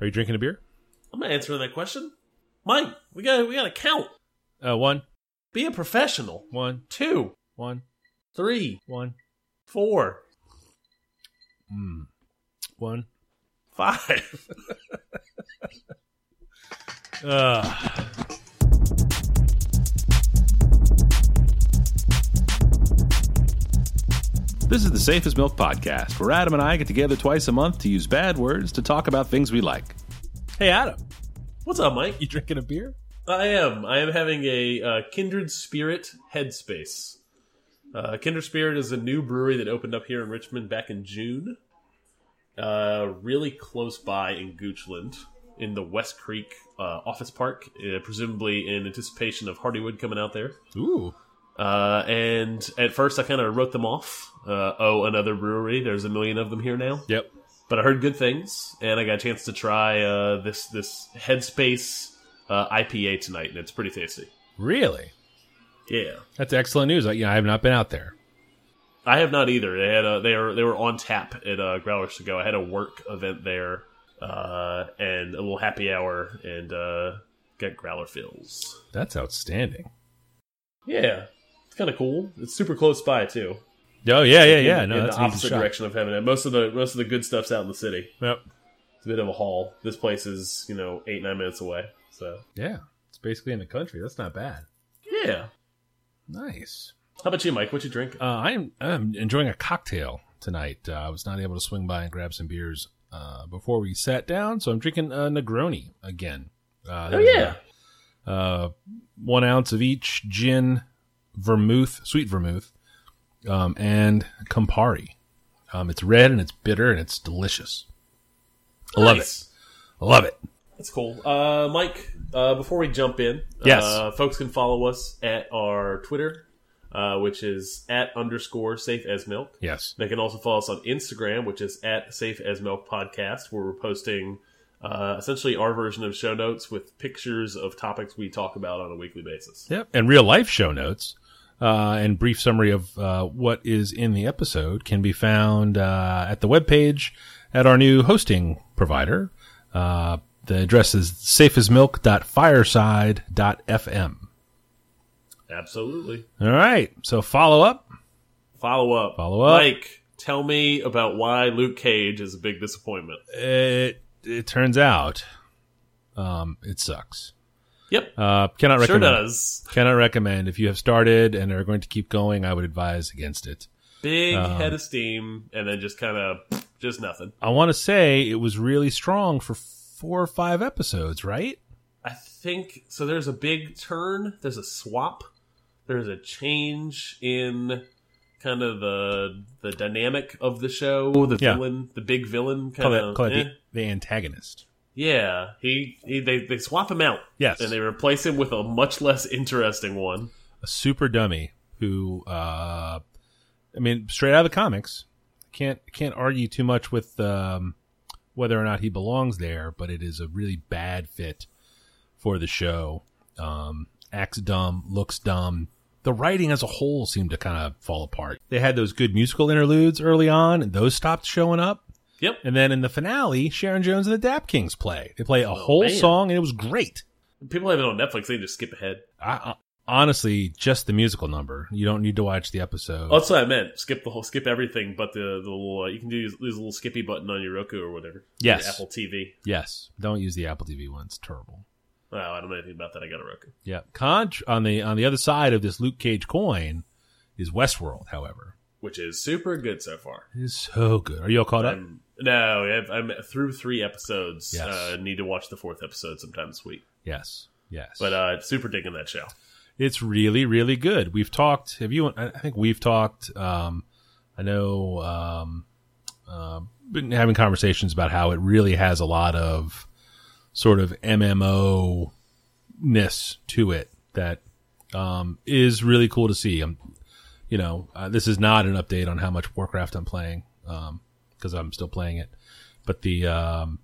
Are you drinking a beer? I'm not answering that question. Mike, we got we got to count. Uh, one, Be a professional. one, Two, one, three, one, four, mm. one. five. Uh, this is the Safe as Milk Podcast, where Adam and I get together twice a month to use bad words to talk about things we like. Hey, Adam, What's up, Mike? you drinking a beer? I am. I am having a uh, Kindred Spirit Headspace. Uh, Kindred Spirit is a new brewery that opened up here in Richmond back in June. Uh, really close by in Goochland, in the West Creek uh, Office Park, uh, presumably in anticipation of Hardywood coming out there. Ooh, Uh, and at first, I kind of wrote them off. Uh, oh, another brewery. There's a million of them here now. yep. But I heard good things, and I got a chance to try uh, this this Headspace uh, IPA tonight, and it's pretty tasty. Really? Yeah, That's excellent news. I, yeah, I have not been out there. I have not either. They had a, they were they were on tap at uh, Growlers to go. I had a work event there, uh, and a little happy hour, and uh, got growler fills. That's outstanding. Yeah, kind of cool. It's super close by too. Oh yeah, yeah, yeah. in, No, in that's the opposite direction of having And Most of the most of the good stuff's out in the city. Yep. It's a bit of a haul. This place is you know eight nine minutes away. So Yeah, it's basically in the country. That's not bad. yeah. Nice. How about you, Mike? What you drink? Uh, I'm I'm enjoying a cocktail tonight. Uh, I was not able to swing by and grab some beers uh, before we sat down, so I'm drinking a Negroni again. Uh, oh yeah. uh, one ounce of each gin, vermouth, sweet vermouth, um, and Campari. Um, it's red and it's bitter and it's delicious. I love it. I love it. That's cool. Uh, Mike, uh, before we jump in, Yes. uh, folks can follow us at our Twitter, uh, which is at underscore safe as milk. Yes. They can also follow us on Instagram, which is at safe as milk podcast, where we're posting uh, essentially our version of show notes with pictures of topics we talk about on a weekly basis. Yep. And real life show notes uh, and brief summary of uh, what is in the episode can be found uh, at the webpage at our new hosting provider. Uh, the address is safeasmilk.fireside.fm. Absolutely. All right. So follow up. Follow up. Follow up. Mike, tell me about why Luke Cage is a big disappointment. It, it turns out um, it sucks. Yep. Uh, cannot Sure recommend. does. Cannot recommend. If you have started and are going to keep going, I would advise against it. Big Um, head of steam, and then just kind of just nothing. I want to say it was really strong for four or five episodes, right? I think so. There's a big turn. There's a swap. There's a change in kind of the the dynamic of the show. The Yeah. villain, the big villain, Call kind it, of. it the, the antagonist. Yeah, he, he they they swap him out. Yes. and they replace him with a much less interesting one. A super dummy who, uh, I mean, straight out of the comics. Can't can't argue too much with um, whether or not he belongs there, but it is a really bad fit for the show. Um, acts dumb, looks dumb. The writing as a whole seemed to kind of fall apart. They had those good musical interludes early on, and those stopped showing up. Yep. And then in the finale, Sharon Jones and the Dap Kings play. They play a whole man. song, and it was great. People have it on Netflix. They just skip ahead. I, I, honestly, just the musical number. You don't need to watch the episode. Oh, that's what I meant. Skip the whole, skip everything, but the the little. Uh, you can do use, use a little skippy button on your Roku or whatever. Yes. Apple TV. yes, don't use the Apple TV one. It's terrible. Well, I don't know anything about that. I got a Roku. Yeah. Contr on the on the other side of this Luke Cage coin is Westworld. However, which is super good so far. it is so good. Are you all caught up? No, I've- I'm through three episodes. Yes. Uh, need to watch the fourth episode sometime this week. yes. Yes. But uh, super digging that show. it's really really good we've talked have you i think we've talked um i know um uh, been having conversations about how it really has a lot of sort of mmo ness to it that um is really cool to see i'm you know uh, this is not an update on how much warcraft i'm playing um because i'm still playing it but the um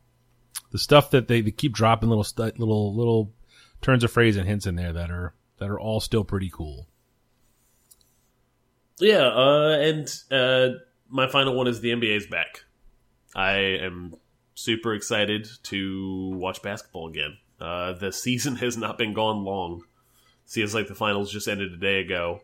the stuff that they, they keep dropping little little little turns of phrase and hints in there that are that are all still pretty cool. Yeah, uh, and uh, my final one is the NBA's back. I am super excited to watch basketball again. Uh, the season has not been gone long. Seems like the finals just ended a day ago,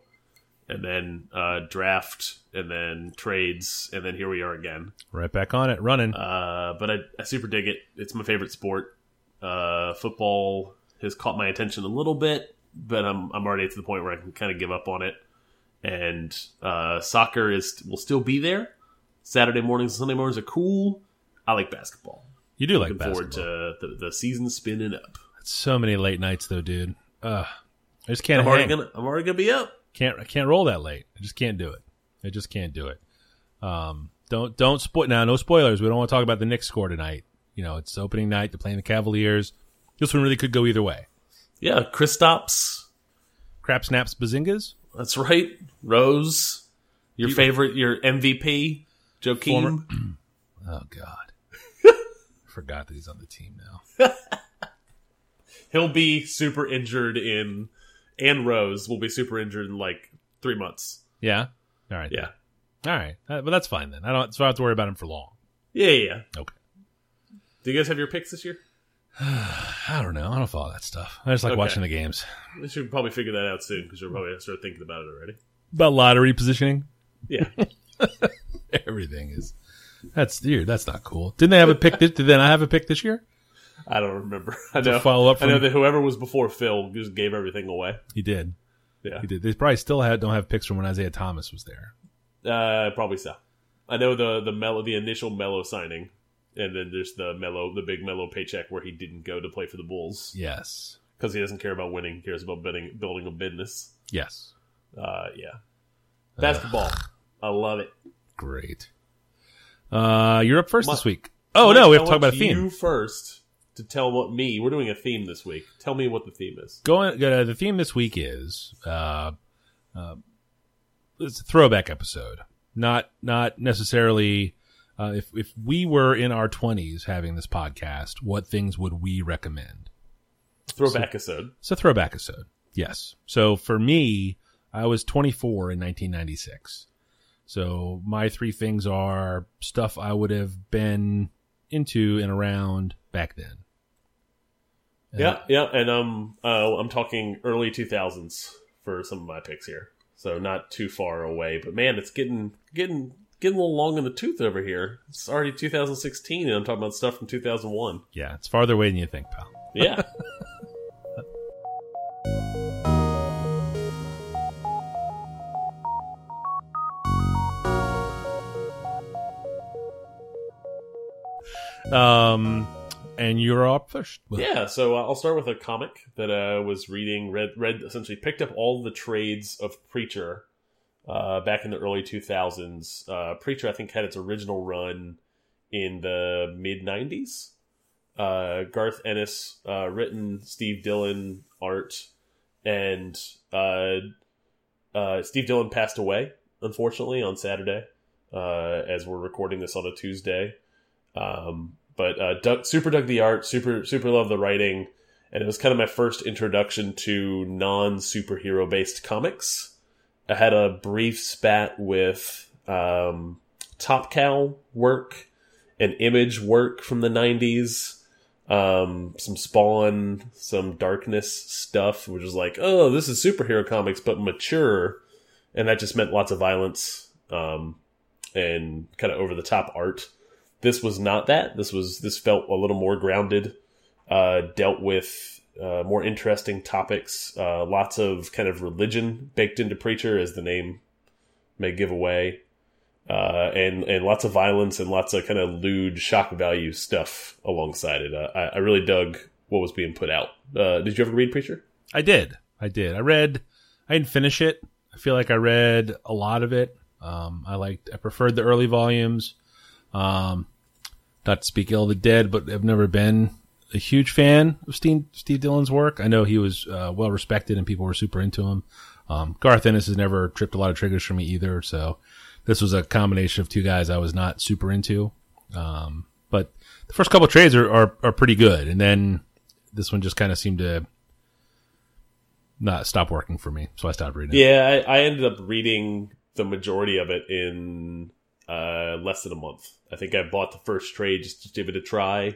and then uh, draft, and then trades, and then here we are again. Right back on it, running. Uh, but I, I super dig it. It's my favorite sport. Uh, football has caught my attention a little bit, but I'm I'm already to the point where I can kind of give up on it. And uh, soccer is will still be there. Saturday mornings and Sunday mornings are cool. I like basketball. you do like basketball. Looking forward to the, the season spinning up. so many late nights though, dude. Ugh. I just can't I'm already gonna I'm already gonna be up. Can't I can't roll that late. I just can't do it. I just can't do it. Um, don't don't spoil now. No spoilers. We don't want to talk about the Knicks score tonight. You know, it's opening night. They're playing the Cavaliers. This one really could go either way. Yeah, Kristaps. Crap snaps, bazingas. That's right. Rose, your You- favorite, your MVP, Joakim. Former- Oh God, forgot that he's on the team now. He'll be super injured in, and Rose will be super injured in like three months. Yeah. All right. Yeah, All right. Uh, but that's fine then. I don't. So I don't have to worry about him for long. yeah, yeah. yeah. Okay. Do you guys have your picks this year? I don't know. I don't follow that stuff. I just like Okay. watching the games. We should probably figure that out soon because you're probably start thinking about it already. About lottery positioning. Yeah, Everything is. That's dude. That's not cool. Didn't they have a pick? This, did they not have a pick this year? I don't remember. I know. follow up I know that whoever was before Phil just gave everything away. He did. Yeah, He did. They probably still had, don't have picks from when Isaiah Thomas was there. uh, probably so. I know the the Melo the initial Melo signing, and then there's the Melo the big Melo paycheck where he didn't go to play for the Bulls Yes. because he doesn't care about winning. He cares about building building a business. Yes. Uh, yeah, basketball. I love it. Great. Uh, you're up first My- this week. Oh no, we have to talk about a theme. You first to tell what me. We're doing a theme this week. Tell me what the theme is. Going. Uh, the theme this week is uh, uh, it's a throwback episode. Not not necessarily. Uh, if if we were in our twenties having this podcast, what things would we recommend? Throwback episode. It's a throwback episode. Yes. So for me, I was 24 in 1996. So my three things are stuff I would have been into and around back then. Yeah, yeah, and um, uh, I'm talking early 2000s for some of my picks here, so not too far away. But man, it's getting getting getting a little long in the tooth over here. It's already 2016, and I'm talking about stuff from 2001. Yeah, it's farther away than you think, pal. Yeah, Um, and you're up first. yeah. So uh, I'll start with a comic that I was reading. Read read essentially picked up all the trades of Preacher uh, back in the early 2000s. Uh, Preacher, I think, had its original run in the mid 90s. Uh, Garth Ennis uh, written, Steve Dillon art, and uh, uh, Steve Dillon passed away, unfortunately, on Saturday, uh, as we're recording this on a Tuesday. Um, but uh, Doug, super dug the art, super super love the writing, and it was kind of my first introduction to non superhero based comics. I had a brief spat with um, Top Cow work and Image work from the '90s, um, some Spawn, some Darkness stuff, which was like, oh, this is superhero comics, but mature, and that just meant lots of violence um, and kind of over the top art this was not that. This was this felt a little more grounded, uh, dealt with uh, more interesting topics. Uh, lots of kind of religion baked into Preacher, as the name may give away, uh, and and lots of violence and lots of kind of lewd shock value stuff alongside it. Uh, I, I really dug what was being put out. Uh, did you ever read Preacher? I did. I did. I read. I didn't finish it. I feel like I read a lot of it. Um, I liked. I preferred the early volumes. Um, not to speak ill of the dead, but I've never been a huge fan of Steve, Steve Dillon's work. I know he was uh, well respected and people were super into him. Um, Garth Ennis has never tripped a lot of triggers for me either. So this was a combination of two guys I was not super into. Um, but the first couple trades are, are, are pretty good. And then this one just kind of seemed to not stop working for me. So I stopped reading. Yeah, I, I ended up reading the majority of it in uh, less than a month. I think I bought the first trade just to give it a try,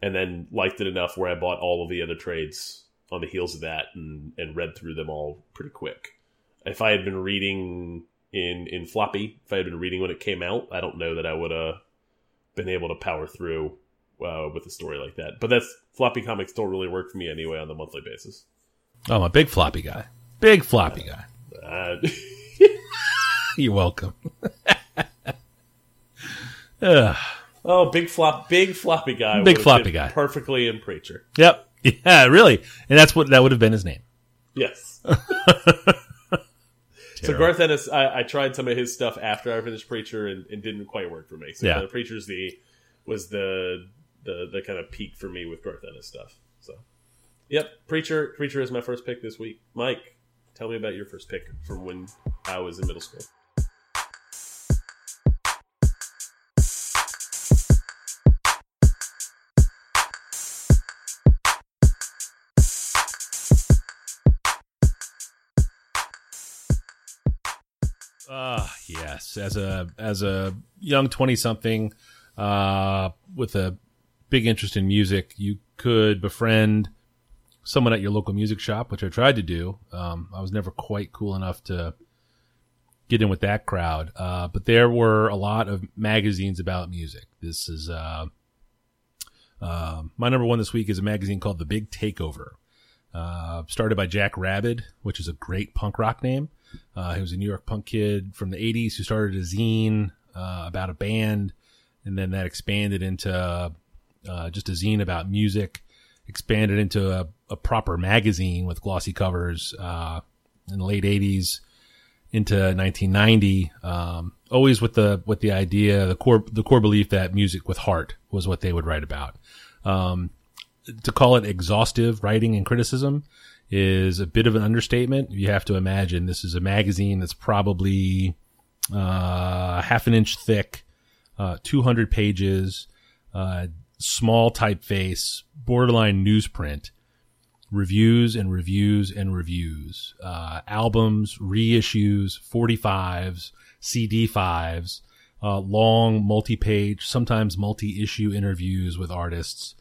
and then liked it enough where I bought all of the other trades on the heels of that and, and read through them all pretty quick. If I had been reading in in floppy, if I had been reading when it came out, I don't know that I would have been able to power through uh, with a story like that. But that's floppy comics don't really work for me anyway on the monthly basis. Oh, I'm a big floppy guy. Big floppy guy. Uh, You're welcome. Ugh. oh, big flop, big floppy guy. Big floppy guy. perfectly in preacher. Yep. Yeah, really. And that's what that would have been his name. Yes. so Garth Ennis, I, I tried some of his stuff after I finished Preacher and it didn't quite work for me. So Yeah. the Preacher's the was the the the kind of peak for me with Garth Ennis stuff. So, yep, Preacher Preacher is my first pick this week. Mike, tell me about your first pick from when I was in middle school. Yes. As a as a young twenty something, uh, with a big interest in music, you could befriend someone at your local music shop, which I tried to do. Um, I was never quite cool enough to get in with that crowd, uh, but there were a lot of magazines about music. This is uh, uh, my number one this week is a magazine called The Big Takeover. Uh, started by Jack Rabid, which is a great punk rock name. Uh, he was a New York punk kid from the 80s who started a zine uh, about a band, and then that expanded into uh, just a zine about music, expanded into a, a proper magazine with glossy covers uh, in the late 80s into 1990. Um, always with the with the idea, the core the core belief that music with heart was what they would write about. Um, to call it exhaustive writing and criticism is a bit of an understatement. You have to imagine this is a magazine that's probably uh, half an inch thick, uh, 200 pages, uh, small typeface, borderline newsprint, reviews and reviews and reviews, uh, albums, reissues, 45s, CD5s, uh, long multi-page, sometimes multi-issue interviews with artists,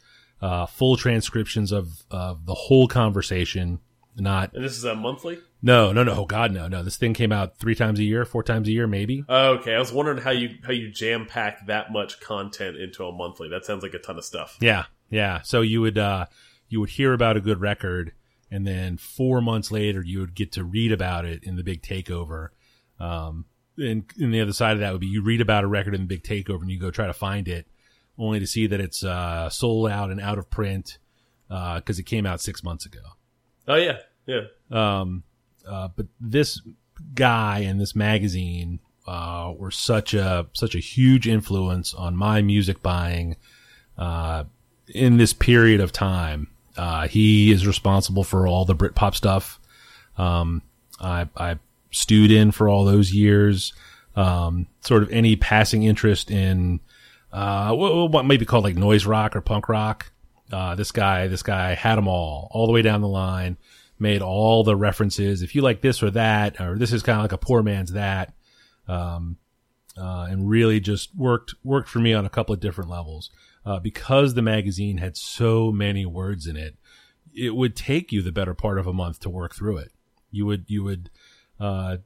uh, full transcriptions of, of the whole conversation. Not And this is a monthly. no, no, no. Oh God, no, no. This thing came out three times a year, four times a year, maybe. Oh, okay, I was wondering how you how you jam pack that much content into a monthly. That sounds like a ton of stuff. Yeah, yeah. So you would uh, you would hear about a good record, and then four months later, you would get to read about it in the big takeover. Um, and, and the other side of that would be you read about a record in the big takeover, and you go try to find it, only to see that it's uh, sold out and out of print because it came out six months ago. Oh yeah, yeah. Um, uh, but this guy and this magazine uh, were such a such a huge influence on my music buying uh, in this period of time. Uh, he is responsible for all the Britpop stuff. Um, I, I stewed in for all those years. Um, sort of any passing interest in uh, what, what might be called like noise rock or punk rock. Uh, this guy, this guy had them all, all the way down the line, made all the references. If you like this or that, or this is kind of like a poor man's that, um, uh, and really just worked, worked for me on a couple of different levels. Uh, because the magazine had so many words in it, it would take you the better part of a month to work through it. You would, you would, uh,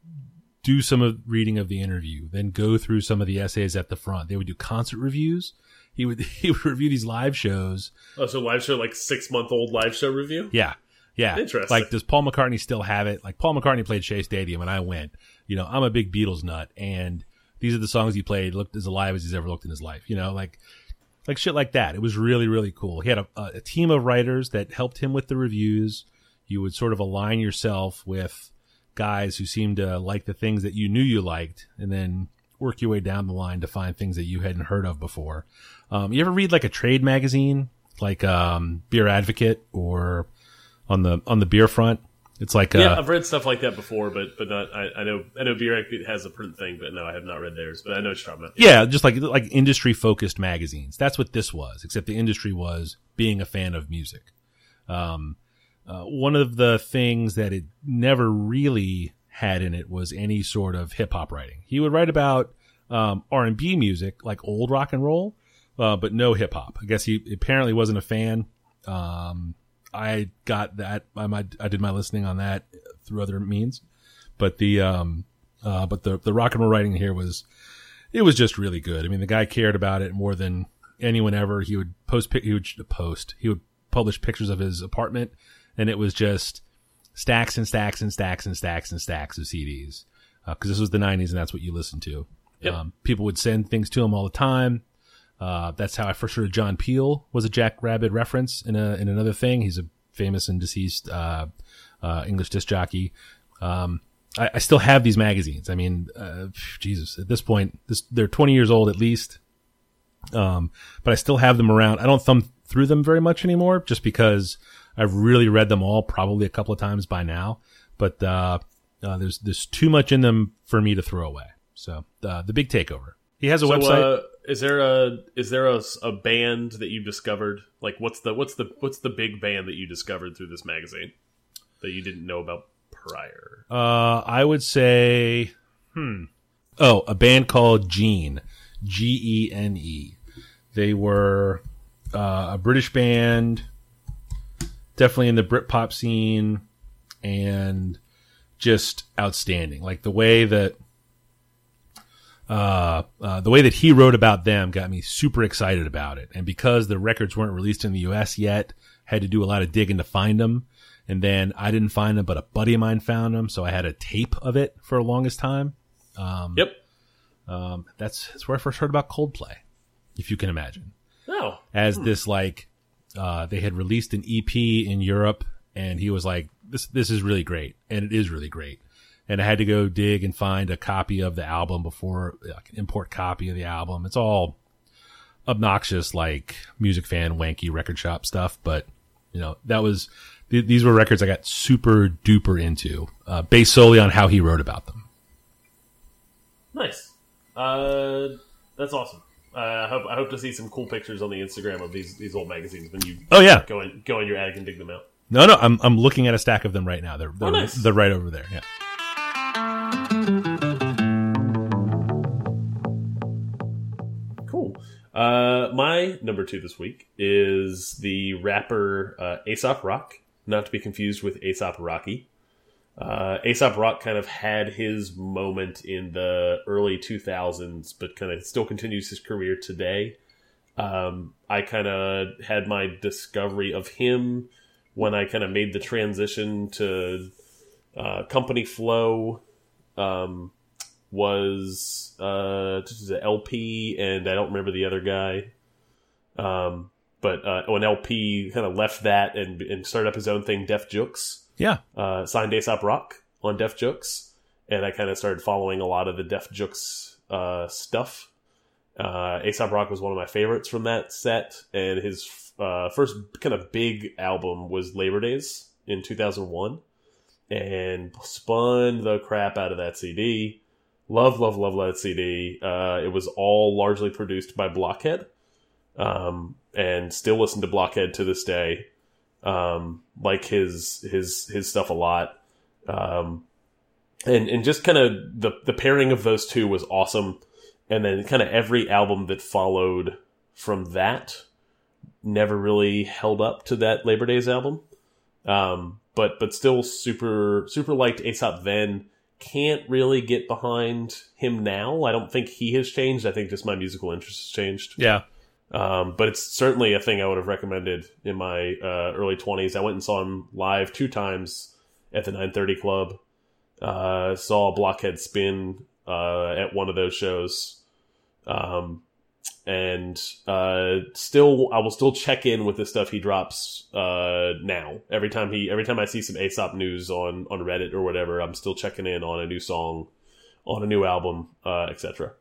do some of reading of the interview, then go through some of the essays at the front. They would do concert reviews. He would, he would review these live shows Oh, so live show like six month old live show review. yeah. Yeah. Interesting. Like, does Paul McCartney still have it? Like, Paul McCartney played Shea Stadium and I went. You know, I'm a big Beatles nut and these are the songs he played, looked as alive as he's ever looked in his life. You know, like, like shit like that. It was really, really cool. He had a, a team of writers that helped him with the reviews. You would sort of align yourself with guys who seemed to like the things that you knew you liked and then work your way down the line to find things that you hadn't heard of before. Um, you ever read like a trade magazine, like, um, Beer Advocate or on the, on the beer front? It's like, uh, Yeah, I've read stuff like that before, but but not. I, I know I know Beer Advocate has a print thing, but no, I have not read theirs. But I know what you're talking about. Yeah, just like like industry focused magazines. That's what this was, except the industry was being a fan of music. Um, uh, one of the things that it never really had in it was any sort of hip hop writing. He would write about um, R and B music, like old rock and roll, uh, but no hip hop. I guess he apparently wasn't a fan. Um, I got that. I I did my listening on that through other means, but the um, uh, but the the rock and roll writing here was it was just really good. I mean, the guy cared about it more than anyone ever. He would post, he would post, he would publish pictures of his apartment, and it was just stacks and stacks and stacks and stacks and stacks of CDs. Because uh, this was the '90s, and that's what you listened to. Yep. Um, people would send things to him all the time. Uh, that's how I first heard John Peel was a Jack Rabid reference in a in another thing. He's a famous and deceased uh, uh, English disc jockey. Um, I, I, still have these magazines. I mean, uh, Jesus, at this point, this, they're 20 years old at least. Um, but I still have them around. I don't thumb through them very much anymore just because I've really read them all probably a couple of times by now. But, uh, uh, there's, there's too much in them for me to throw away. So, uh, the big takeover. He has a so, website. Uh, is there a is there a, a band that you've discovered? Like, what's the what's the what's the big band that you discovered through this magazine that you didn't know about prior? Uh, I would say, hmm. Oh, a band called Gene, G E N E. They were uh, a British band, definitely in the Britpop scene, and just outstanding. Like the way that uh, uh, the way that he wrote about them got me super excited about it. And because the records weren't released in the U.S. yet, had to do a lot of digging to find them. And then I didn't find them, but a buddy of mine found them, so I had a tape of it for the longest time. Um, yep. Um, that's that's where I first heard about Coldplay, if you can imagine. Oh. As hmm. this like, uh, they had released an EP in Europe, and he was like, "This this is really great," and it is really great. And I had to go dig and find a copy of the album before like an import copy of the album. It's all obnoxious, like music fan wanky record shop stuff, but you know that was th- these were records I got super duper into, uh, based solely on how he wrote about them. Nice. Uh, that's awesome. Uh, I hope I hope to see some cool pictures on the Instagram of these these old magazines when you oh yeah go in go in your attic and dig them out. No, no, I'm I'm looking at a stack of them right now. They're they're, oh, nice. they're right over there. Yeah. Cool. Uh, my number two this week is the rapper uh, Aesop Rock not to be confused with A$AP Rocky. Uh, Aesop Rock kind of had his moment in the early 2000s, but kind of still continues his career today. Um, I kind of had my discovery of him when I kind of made the transition to uh, Company Flow. Um, was uh, El-P, and I don't remember the other guy. Um, but uh, when El-P kind of left that and, and started up his own thing, Def Jux. Yeah. Uh, signed Aesop Rock on Def Jux. And I kind of started following a lot of the Def Jux uh, stuff. Uh, Aesop Rock was one of my favorites from that set. And his uh, first kind of big album was Labor Days in 2001. And spun the crap out of that CD. Love, love, love that CD. Uh, it was all largely produced by Blockhead um, and still listen to Blockhead to this day. Um, like his his his stuff a lot, um, and and just kind of the the pairing of those two was awesome. And then kind of every album that followed from that never really held up to that Labor Days album. Um, but but still super super liked Aesop then. Can't really get behind him now. I don't think he has changed. I think just my musical interest has changed. Yeah. Um, but it's certainly a thing I would have recommended in my uh, early 20s. I went and saw him live two times at the 930 Club. Uh, saw Blockhead spin uh, at one of those shows. Um, and uh, still, I will still check in with the stuff he drops uh, now. Every time he, every time I see some Aesop news on on Reddit or whatever, I'm still checking in on a new song, on a new album, uh, etc.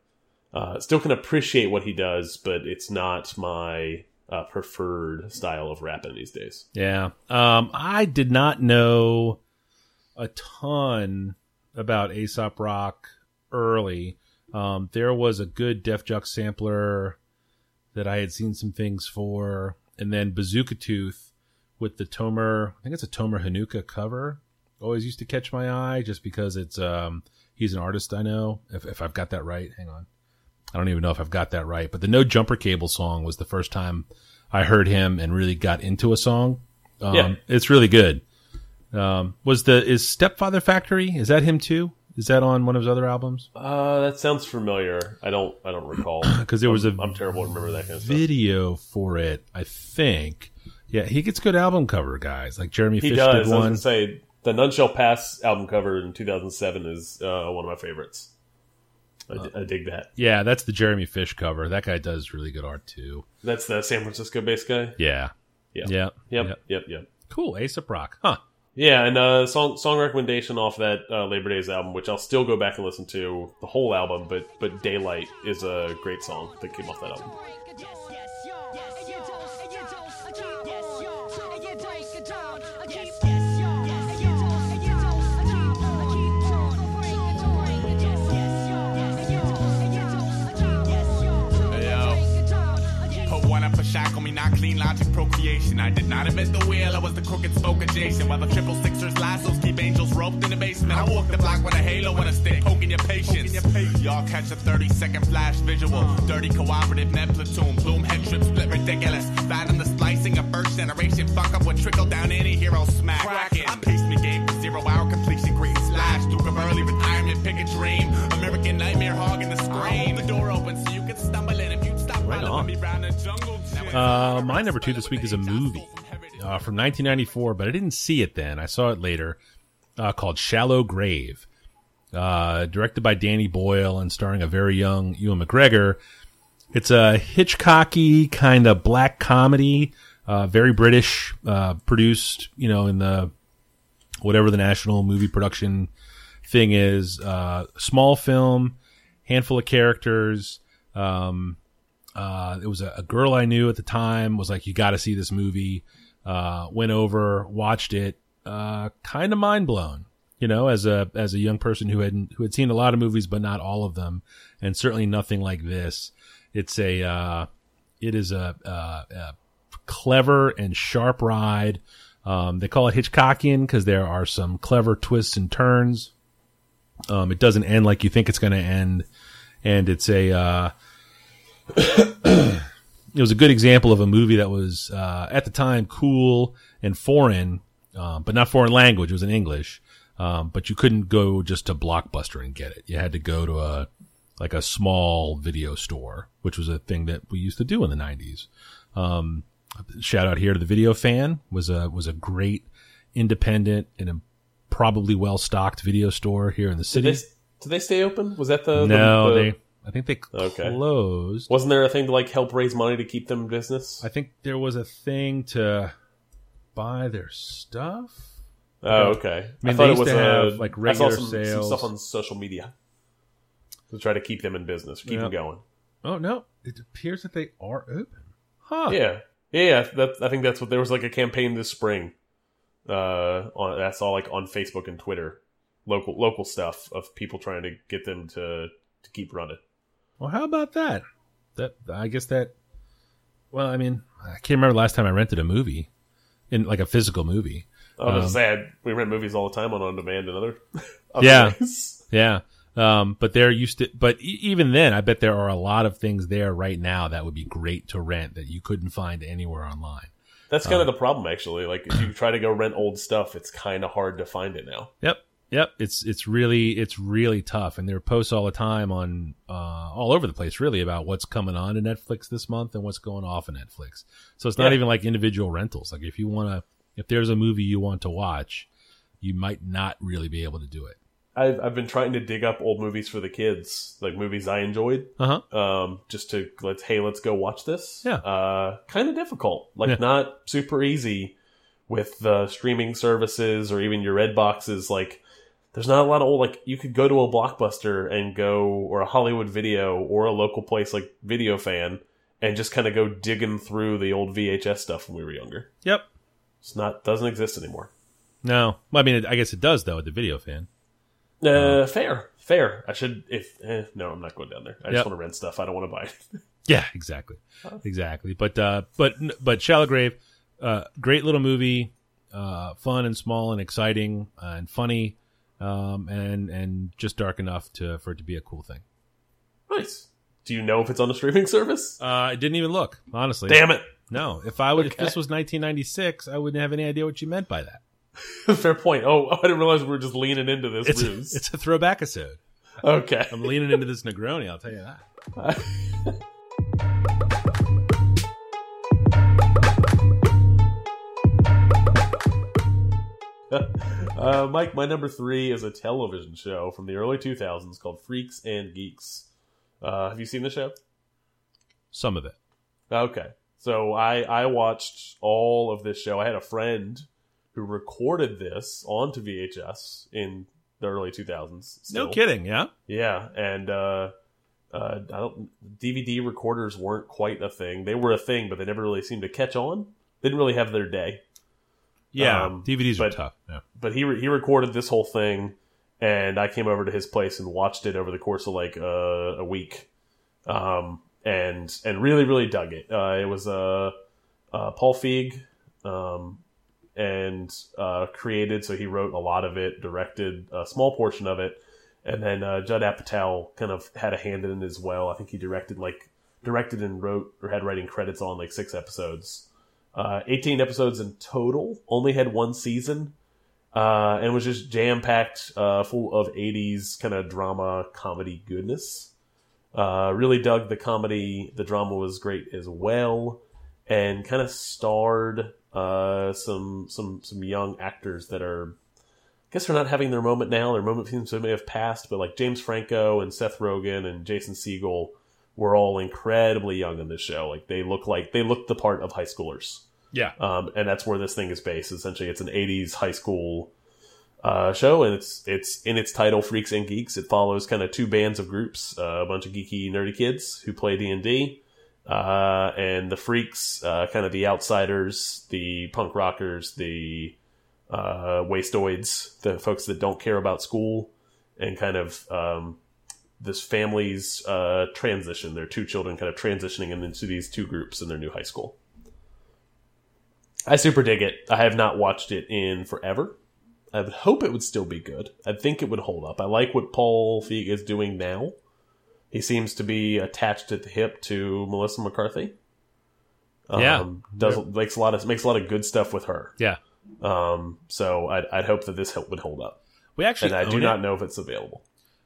Uh, still can appreciate what he does, but it's not my uh, preferred style of rapping these days. Yeah. Um, I did not know a ton about Aesop Rock early. Um, there was a good Def Jux sampler that I had seen some things for, and then Bazooka Tooth with the Tomer. I think it's a Tomer Hanuka cover. Always used to catch my eye just because it's um, he's an artist I know. If, if I've got that right, hang on. I don't even know if I've got that right, but the No Jumper Cable song was the first time I heard him and really got into a song. Um, Yeah. it's really good. Um, was the is Stepfather Factory? Is that him too? Is that on one of his other albums? Uh, that sounds familiar. I don't. I don't recall. Because there was a I'm terrible to remember that kind of stuff. video for it, I think. Yeah, he gets good album cover guys. Like Jeremy He Fish does. I did was one. gonna say the None Shall Pass album cover in 2007 is uh, one of my favorites. I, d- I dig that. Yeah, that's the Jeremy Fish cover. That guy does really good art too. That's the San Francisco based guy. Yeah. Yeah. Yeah. Yep. yeah. Yep. Yep. Cool. Aesop Rock. Huh. Yeah, and uh, song song recommendation off that uh, Labor Days album, which I'll still go back and listen to the whole album, but but Daylight is a great song that came off that album. Me, not clean logic procreation. I did not invent the wheel, I was the crooked spoke adjacent. While the triple sixers lassos keep angels roped in the basement. I walk the block with a halo and a stick, poking your patience. Y'all catch a 30 second flash visual. Dirty cooperative net platoon, plume head trip split ridiculous. Fathom the splicing of first generation. Fuck up what trickle down any hero smack. Cracking. I paced me game for zero hour completion, green slash. Duke of early retirement, pick a dream. American nightmare hogging the screen. The door open so you Uh, my number two this week is a movie uh, from 1994, but I didn't see it then. I saw it later, uh, called Shallow Grave, uh, directed by Danny Boyle and starring a very young Ewan McGregor. It's a Hitchcocky kind of black comedy, uh, very British, uh, produced, you know, in the whatever the national movie production thing is. Small film, handful of characters. Um, uh, it was a, a girl I knew at the time was like, you got to see this movie. Uh, went over, watched it, uh, kind of mind blown, you know, as a, as a young person who had, who had seen a lot of movies, but not all of them. And certainly nothing like this. It's a, uh, it is a, a, clever and sharp ride. Um, they call it Hitchcockian because there are some clever twists and turns. Um, it doesn't end like you think it's going to end. And it's a, uh, it was a good example of a movie that was uh, at the time cool and foreign, um, but not foreign language. It was in English, um, but you couldn't go just to Blockbuster and get it. You had to go to a like a small video store, which was a thing that we used to do in the '90s. Um, shout out here to the Video Fan was a was a great independent and a probably well stocked video store here in the Did city. they, did they stay open? Was that the no, the, the- they. I think they Okay. closed. wasn't there a thing to like help raise money to keep them in business? I think there was a thing to buy their stuff. Oh, okay. I, mean, thought they it was to have, uh, like, I regular saw some, some sales. stuff on social media to try to keep them in business, keep them going. Oh no, it appears that they are open. Huh? Yeah, yeah. yeah that, I think that's what there was like a campaign this spring. Uh, on that's all like on Facebook and Twitter, local local stuff of people trying to get them to to keep running. Well, how about that? That I guess that. Well, I mean, I can't remember the last time I rented a movie, in like a physical movie. I was Um, sad. We rent movies all the time on on demand and other. other Yeah. ways. Yeah. Um, but they're used to, but e- even then, I bet there are a lot of things there right now that would be great to rent that you couldn't find anywhere online. That's kind of the problem, actually. Like if you try to go rent old stuff, it's kind of hard to find it now. Yep. Yep. It's, it's really, it's really tough. And there are posts all the time on, uh, all over the place really about what's coming on to Netflix this month and what's going off of Netflix. So it's not Yeah. even like individual rentals. Like if you want to, if there's a movie you want to watch, you might not really be able to do it. I've, I've been trying to dig up old movies for the kids, like movies I enjoyed, Uh huh. um, just to let's hey, let's go watch this. Yeah. uh, kind of difficult, like Yeah. not super easy with the streaming services or even your red boxes. Like, there's not a lot of old like you could go to a blockbuster and go or a Hollywood Video or a local place like Video Fan and just kind of go digging through the old VHS stuff when we were younger. Yep. It's not doesn't exist anymore. No. I mean, I guess it does though at the video fan. Uh, fair, fair. I should if eh, no, I'm not going down there. I Yep. just want to rent stuff. I don't want to buy it. Yeah, exactly, exactly. But uh, but but Shallow Grave, uh, great little movie, uh, fun and small and exciting uh, and funny, um, and and just dark enough to for it to be a cool thing. nice. Do you know if it's on a streaming service? Uh, I didn't even look, honestly. Damn it. No, if I would, if this was 1996, I wouldn't have any idea what you meant by that. Fair point. Oh, I didn't realize we were just leaning into this It's ruse. it's a throwback episode. okay. I'm leaning into this Negroni. I'll tell you that. Uh, Mike, my number three is a television show from the early 2000s called Freaks and Geeks. Uh, have you seen the show? Some of it. Okay. So I I watched all of this show. I had a friend who recorded this onto VHS in the early 2000s. still. No kidding. Yeah. Yeah, and uh, uh, I don't. DVD recorders weren't quite a thing. They were a thing, but they never really seemed to catch on. They didn't really have their day. Yeah. Um, DVDs are but- tough. Yeah. But he re he recorded this whole thing, and I came over to his place and watched it over the course of like uh, a week, um, and and really really dug it. Uh, it was uh, uh, Paul Feig, um, and uh, created. So he wrote a lot of it, directed a small portion of it, and then uh, Judd Apatow kind of had a hand in it as well. I think he directed like directed and wrote or had writing credits on like six episodes. Uh, 18 episodes in total. Only had one season, uh, and was just jam packed, uh, full of 80s kind of drama comedy goodness. Uh, really dug the comedy. The drama was great as well, and kind of starred uh, some some some young actors that are. I guess they're not having their moment now. Their moment seems to may have passed, but like James Franco and Seth Rogen and Jason Segel were all incredibly young in this show. Like they look like they look the part of high schoolers Yeah. um, and that's where this thing is based. Essentially, it's an '80s high school uh, show, and it's it's in its title, Freaks and Geeks. It follows kind of two bands of groups, uh, a bunch of geeky, nerdy kids who play D and D, uh, and the freaks, uh, kind of the outsiders, the punk rockers, the uh, wastoids, the folks that don't care about school, and kind of um, this family's uh, transition. Their two children kind of transitioning into these two groups in their new high school. I super dig it. I have not watched it in forever. I would hope it would still be good. I think it would hold up. I like what Paul Feig is doing now. He seems to be attached at the hip to Melissa McCarthy. Um, Yeah. does makes a lot of makes a lot of good stuff with her. Yeah. Um, so I'd, I'd hope that this help would hold up. We actually And I do it. not know if it's available.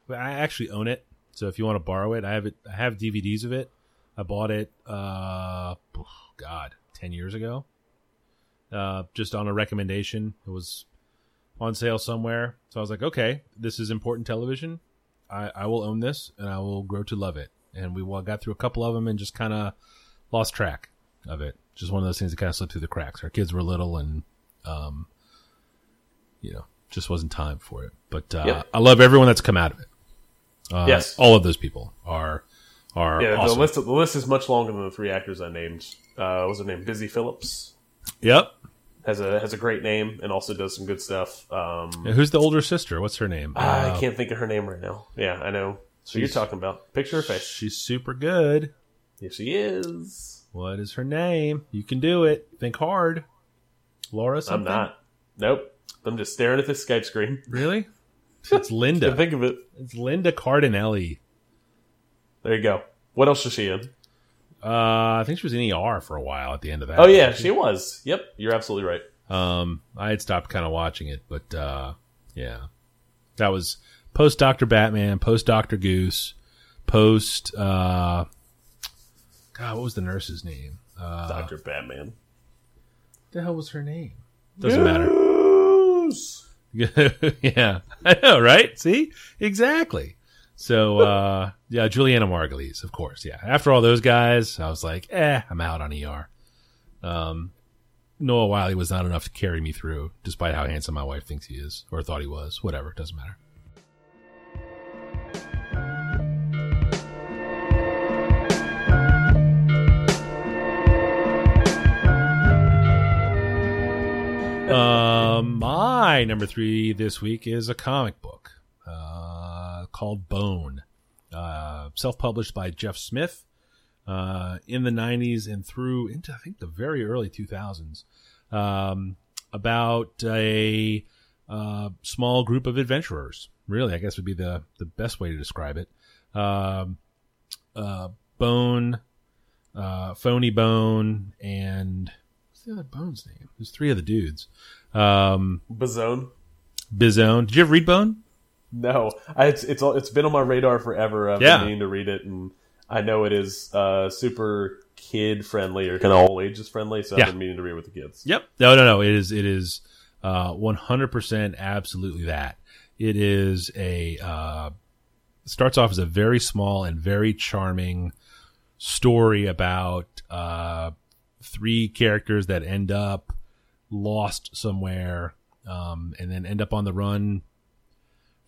I actually own it. So if you want to borrow it, I have it. I have DVDs of it. I bought it. Uh, God, ten years ago. Uh, just on a recommendation. It was on sale somewhere. So I was like, okay, this is important television. I, I will own this and I will grow to love it. And we got through a couple of them and just kind of lost track of it. Just one of those things that kind of slipped through the cracks. Our kids were little and, um, you know, just wasn't time for it. But uh, Yep. I love everyone that's come out of it. Uh, Yes. all of those people are are Yeah, awesome. the list the list is much longer than the three actors I named. Uh, was her name? Busy Phillips Yep. Has a has a great name and also does some good stuff. Um, And who's the older sister? What's her name? I Uh, can't think of her name right now. Yeah, I know. So you're talking about picture her face. She's super good. Yes, she is. What is her name? You can do it. Think hard. Laura I'm something? not. Nope. I'm just staring at this Skype screen. Really? It's Linda. think of it. it's Linda Cardellini. There you go. What else is she in? Uh, I think she was in ER for a while at the end of that. Oh yeah, she was. Yep, you're absolutely right. Um, I had stopped kind of watching it, but uh, yeah, that was post Doctor Batman, post Doctor Goose, post uh, God, what was the nurse's name? Uh, Doctor Batman. the hell was her name? Doesn't matter. Goose. yeah, I know, right? See, exactly. So, uh, yeah, Julianna Margulies, of course. Yeah. After all those guys, I was like, eh, I'm out on ER. Um, Noah Wyle was not enough to carry me through, despite how handsome my wife thinks he is, or thought he was. Whatever, doesn't matter. Um, my number three this week is a comic book uh, called Bone, uh, self-published by Jeff Smith uh, in the '90s and through into I think the very early 2000s, um, about a uh, small group of adventurers. Really, I guess would be the the best way to describe it. Um, uh, Bone, uh, Phoney Bone, and what's the other Bone's name? There's three of the dudes. Um, Bazone. Bizone. Did you ever read Bone? No, I, it's it's it's been on my radar forever. I've Yeah. been meaning to read it, and I know it is uh, super kid friendly or kind of all ages friendly. So Yeah. I've been meaning to read with the kids. Yep. No, no, no. It is. It is. Uh, one hundred percent, absolutely that. It is a. Uh, starts off as a very small and very charming story about uh, three characters that end up lost somewhere, um, and then end up on the run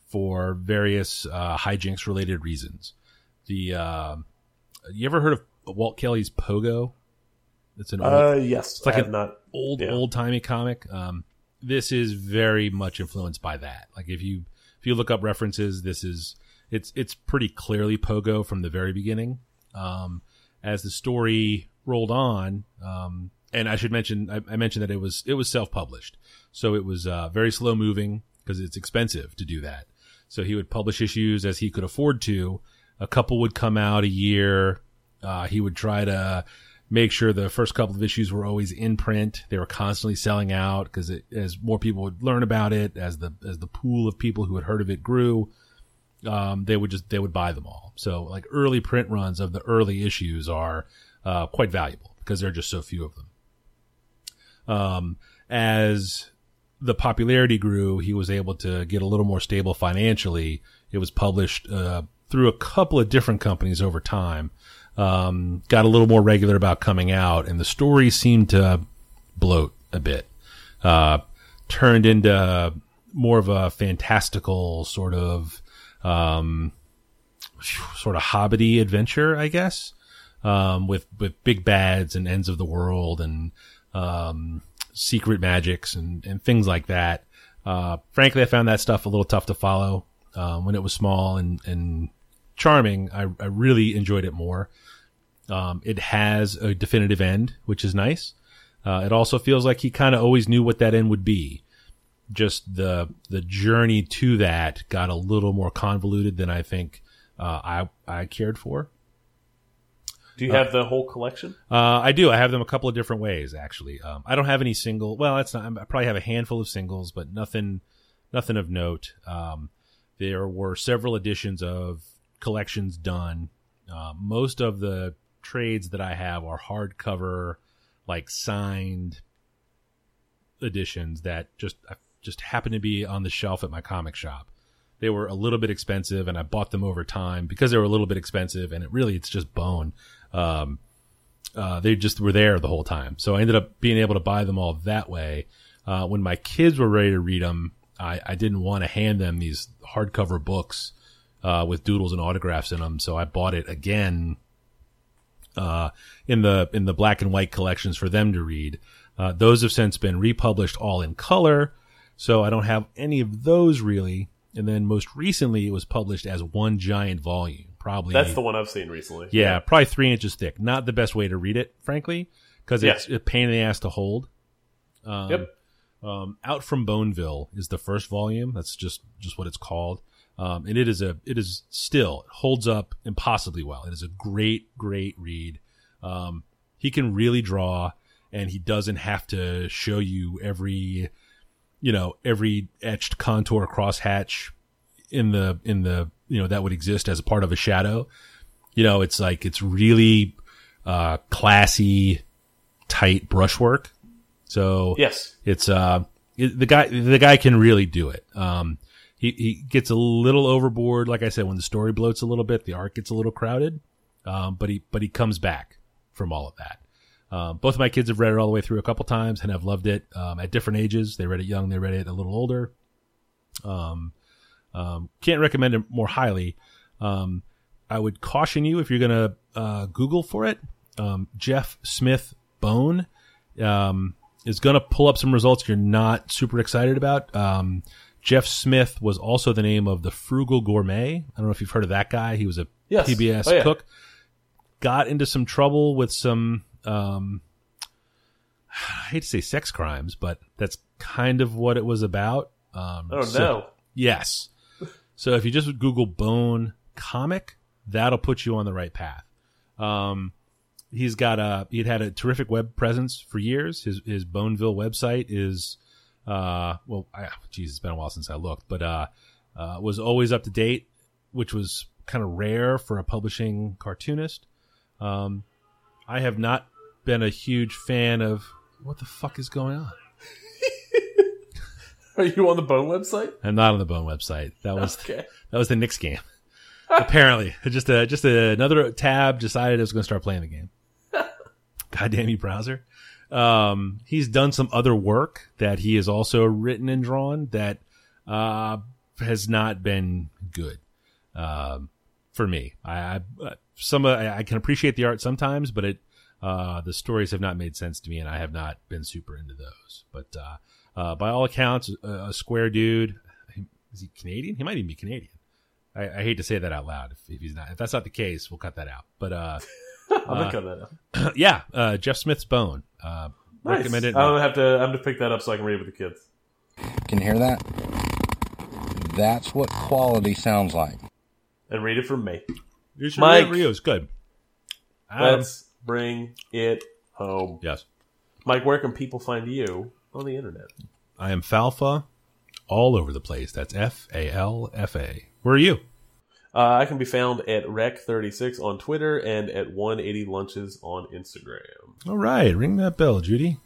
for various uh, hijinks related reasons. The uh, you ever heard of Walt Kelly's Pogo? It's an old, Uh, yes, like I have a- not. old Yeah. old timey comic. Um, this is very much influenced by that. Like if you if you look up references, this is it's it's pretty clearly Pogo from the very beginning. Um, as the story rolled on, um, and I should mention I, I mentioned that it was it was self published, so it was uh, very slow moving because it's expensive to do that. So he would publish issues as he could afford to. A couple would come out a year. Uh, he would try to make sure the first couple of issues were always in print. They were constantly selling out because as more people would learn about it, as the as the pool of people who had heard of it grew, um, they would just they would buy them all. So like early print runs of the early issues are uh, quite valuable because there are just so few of them. Um, as the popularity grew, he was able to get a little more stable financially. It was published uh, through a couple of different companies over time. Um, got a little more regular about coming out, and the story seemed to bloat a bit. Uh, turned into more of a fantastical sort of um, sort of hobbity adventure, I guess, um, with with big bads and ends of the world and um, secret magics and, and things like that. Uh, frankly, I found that stuff a little tough to follow um, when it was small and, and charming. I, I really enjoyed it more. Um, it has a definitive end, which is nice. Uh, it also feels like he kind of always knew what that end would be. Just the the journey to that got a little more convoluted than I think uh, I I cared for. Do you have the whole collection? Uh, I do. I have them a couple of different ways, actually. Um, I don't have any single. Well, that's not. I probably have a handful of singles, but nothing, nothing of note. Um, there were several editions of collections done. Uh, most of the trades that I have are hardcover, like signed editions that just just happen to be on the shelf at my comic shop. They were a little bit expensive, and I bought them over time because they were a little bit expensive. And it really, it's just bone. Um, uh, they just were there the whole time. So I ended up being able to buy them all that way. Uh, when my kids were ready to read them, I, I didn't want to hand them these hardcover books uh, with doodles and autographs in them. So I bought it again uh, in the in the black and white collections for them to read. Uh, those have since been republished all in color, so I don't have any of those really. And then most recently, it was published as one giant volume. Probably That's the one I've seen recently. yeah, probably three inches thick. Not the best way to read it, frankly, because it's a pain in the ass to hold. Um, Yep. Um, Out from Boneville is the first volume. That's just just what it's called. Um, and it is a it is still it holds up impossibly well. It is a great great read. Um, he can really draw, and he doesn't have to show you every you know every etched contour crosshatch in the in the you know that would exist as a part of a shadow. You know, it's like it's really uh, classy, tight brushwork. So Yes. it's uh it, the guy the guy can really do it. Um, he he gets a little overboard, like I said, when the story bloats a little bit, the arc gets a little crowded. Um, but he but he comes back from all of that. Um, both of my kids have read it all the way through a couple times and have loved it um, at different ages. They read it young, they read it a little older. Um, um, can't recommend it more highly. Um, I would caution you if you're going to uh, Google for it. Um, Jeff Smith Bone um, is going to pull up some results you're not super excited about. Um, Jeff Smith was also the name of the Frugal Gourmet. I don't know if you've heard of that guy. He was a Yes. PBS Oh, yeah. cook. Got into some trouble with some, um, I hate to say sex crimes, but that's kind of what it was about. Um, Oh so- no. Yes. So if you just Google Bone comic, that'll put you on the right path. Um, he's got a he'd had a terrific web presence for years. His his Boneville website is uh well, I, geez, it's been a while since I looked, but uh, uh was always up to date, which was kind of rare for a publishing cartoonist. Um, I have not been a huge fan of what the fuck is going on. Are you on the Bone website? I'm not on the Bone website. That was Okay. that was the Knicks game. Apparently, just a just a, another tab decided I was going to start playing the game. Goddamn you, browser! Um, he's done some other work that he has also written and drawn that uh, has not been good um, for me. I, I uh, some uh, I I can appreciate the art sometimes, but it uh, the stories have not made sense to me, and I have not been super into those. But uh, uh, by all accounts, a, a square dude. Is he Canadian? He might even be Canadian. I, I hate to say that out loud. If, if he's not, if that's not the case, we'll cut that out. But uh, I'm gonna cut that out. yeah, uh, Jeff Smith's Bone. Uh, Nice. Recommend it. I'm gonna have to. I'm gonna pick that up so I can read it with the kids. Can you hear that? That's what quality sounds like. And read it from me. Mike, Mike. Rio's good. Adam. Let's bring it home. yes, Mike, where can people find you on the internet? I am Falfa, all over the place. That's F A L F A. Where are you? Uh, I can be found at Rec36 on Twitter and at 180 Lunches on Instagram. All right, ring that bell, Judy.